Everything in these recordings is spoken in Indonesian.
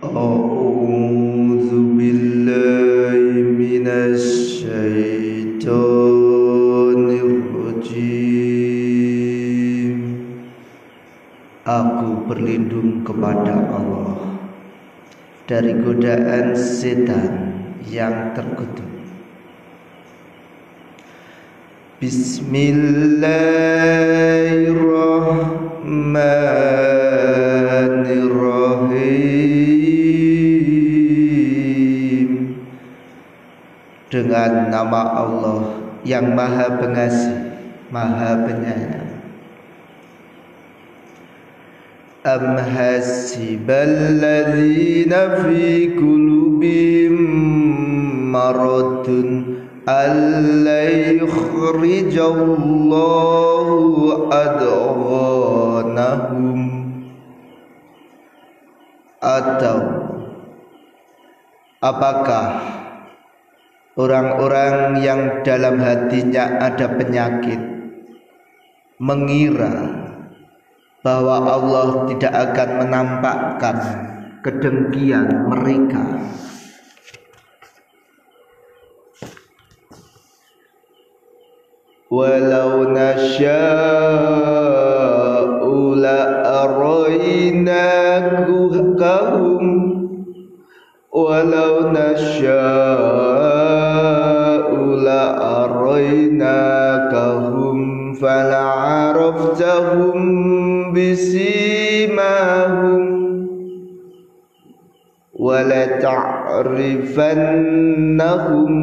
أعوذ بالله من الشيطان الرجيم Aku berlindung kepada Allah dari godaan setan yang terkutuk. Bismillahirrahmanirrahim Dengan nama Allah yang maha pengasih, maha penyayang أم حسب الذين في قلوبهم مرض أن يخرج الله أدغانهم atau apakah orang-orang yang dalam hatinya ada penyakit mengira bahwa Allah tidak akan menampakkan kedengkian mereka. Walau nasya'u la arainakahum walau nasya'u fala'araftahum بسيماهم ولتعرفنهم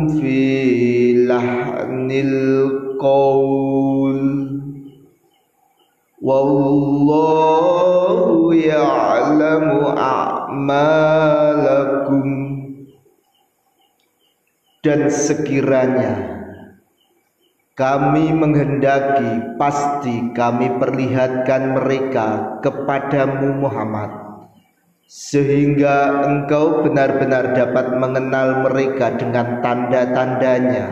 في لحن القول والله يعلم أعمالكم dan sekiranya kami menghendaki pasti kami perlihatkan mereka kepadamu Muhammad. Sehingga engkau benar-benar dapat mengenal mereka dengan tanda-tandanya.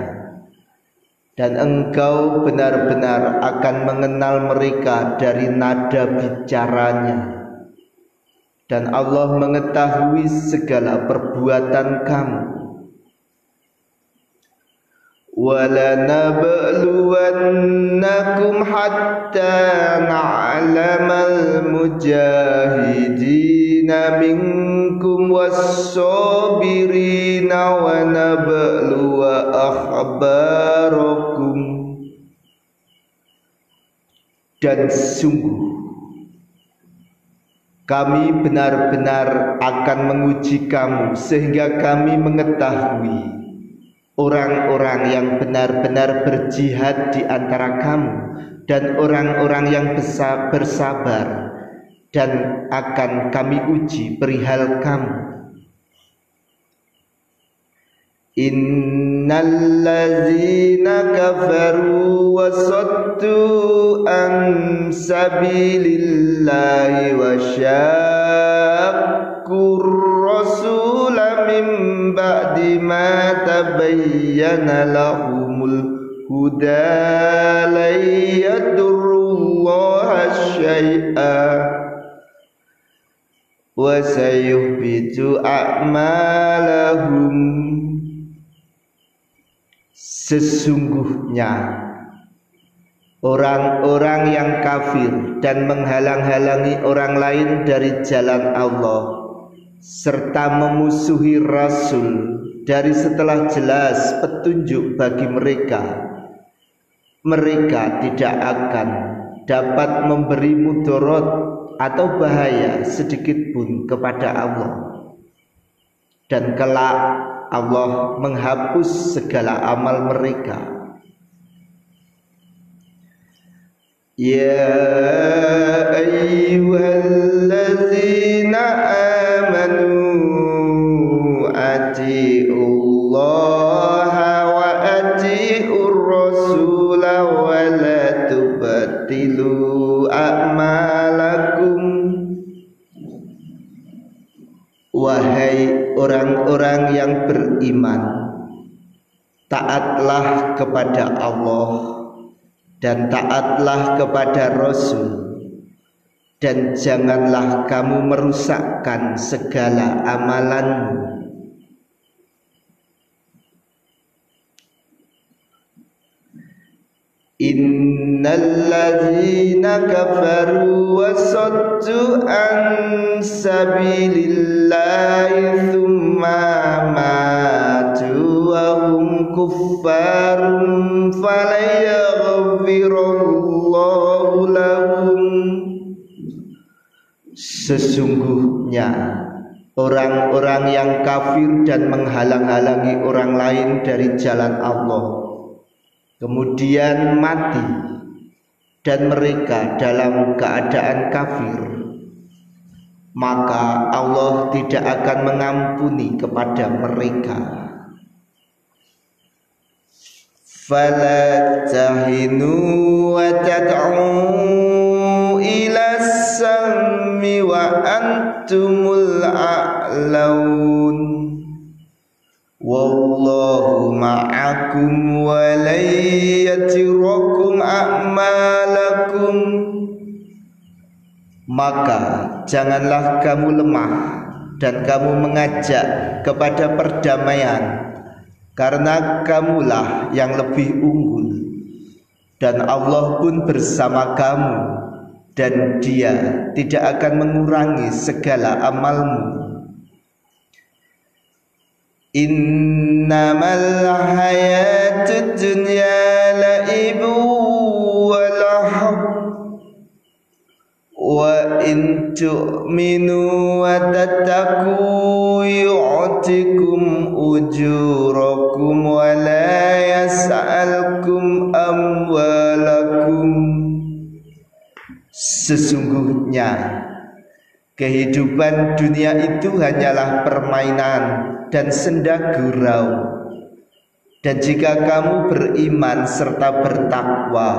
Dan engkau benar-benar akan mengenal mereka dari nada bicaranya. Dan Allah mengetahui segala perbuatan kamu ولنبلونكم حتى نعلم المجاهدين منكم والصابرين ونبلو أخباركم dan sungguh kami benar-benar akan menguji kamu sehingga kami mengetahui orang-orang yang benar-benar berjihad di antara kamu dan orang-orang yang bersabar dan akan kami uji perihal kamu. Innallazina kafaru wa saddu an sabilillahi wa rasula min ba'di ma tabayyana lahumul huda la yadurrullaha syai'a. Wa sayuhbitu a'malahum. Sesungguhnya orang-orang yang kafir dan menghalang-halangi orang lain dari jalan Allah serta memusuhi Rasul dari setelah jelas petunjuk bagi mereka. Mereka tidak akan dapat memberi mudarat atau bahaya sedikit pun kepada Allah. Dan kelak Allah menghapus segala amal mereka. Ya ayyuhallazina a'malakum. Wahai orang-orang yang beriman Taatlah kepada Allah Dan taatlah kepada Rasul dan janganlah kamu merusakkan segala amalanmu Innalladzina kafaru wa saddu an sabilillahi thumma matu wa hum kuffarun falayaghfirullahu Sesungguhnya orang-orang yang kafir dan menghalang-halangi orang lain dari jalan Allah kemudian mati. Dan mereka dalam keadaan kafir. Maka Allah tidak akan mengampuni kepada mereka. Fala tahinu wa tad'u ila sammi wa antumul a'laun. Wallahu ma'akum Maka janganlah kamu lemah dan kamu mengajak kepada perdamaian karena kamulah yang lebih unggul. Dan Allah pun bersama kamu dan dia tidak akan mengurangi segala amalmu. Innamal hayatud dunya la'ibu Wa tattaku yu'tikum ujurakum wa la yas'alkum amwalakum. Sesungguhnya kehidupan dunia itu hanyalah permainan dan senda gurau. Dan jika kamu beriman serta bertakwa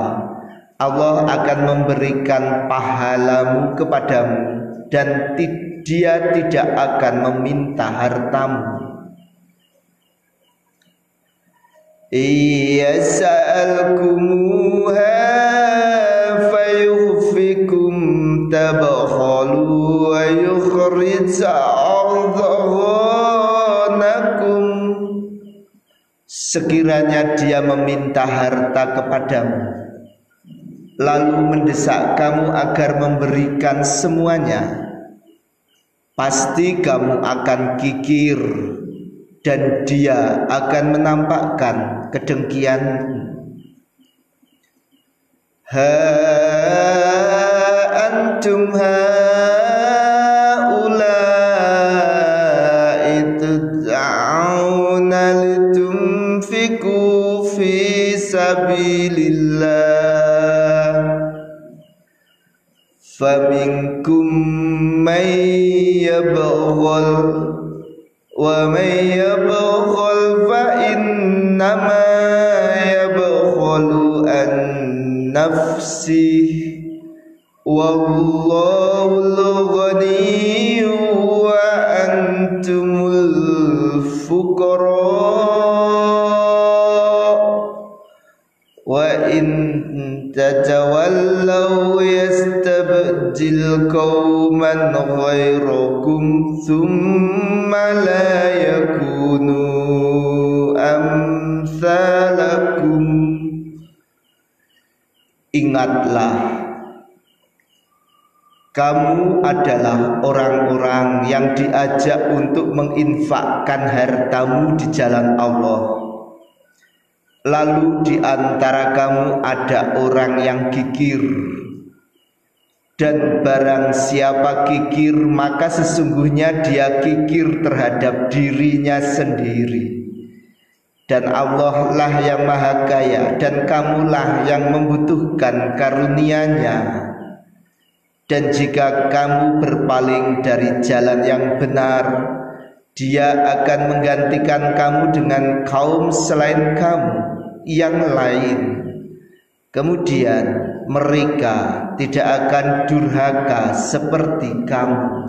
Allah akan memberikan pahalamu kepadamu dan dia tidak akan meminta hartamu. Iya sa'alkumuha fayufikum tabakhalu wa yukhrij Sekiranya dia meminta harta kepadamu Lalu mendesak kamu agar memberikan semuanya. Pasti kamu akan kikir Dan dia akan menampakkan kedengkian Ha antum ha منكم من يبغل ومن يبغل فإنما يبغل عن نفسه والله الغني وأنتم الفقراء. تتولوا يستبدل قوما غيركم ثم لا يكونوا أمثالكم Ingatlah kamu adalah orang-orang yang diajak untuk menginfakkan hartamu di jalan Allah Lalu di antara kamu ada orang yang kikir. Dan barang siapa kikir maka sesungguhnya dia kikir terhadap dirinya sendiri. Dan Allah lah yang maha kaya dan kamulah yang membutuhkan karunia-Nya. Dan jika kamu berpaling dari jalan yang benar dia akan menggantikan kamu dengan kaum selain kamu yang lain. Kemudian mereka tidak akan durhaka seperti kamu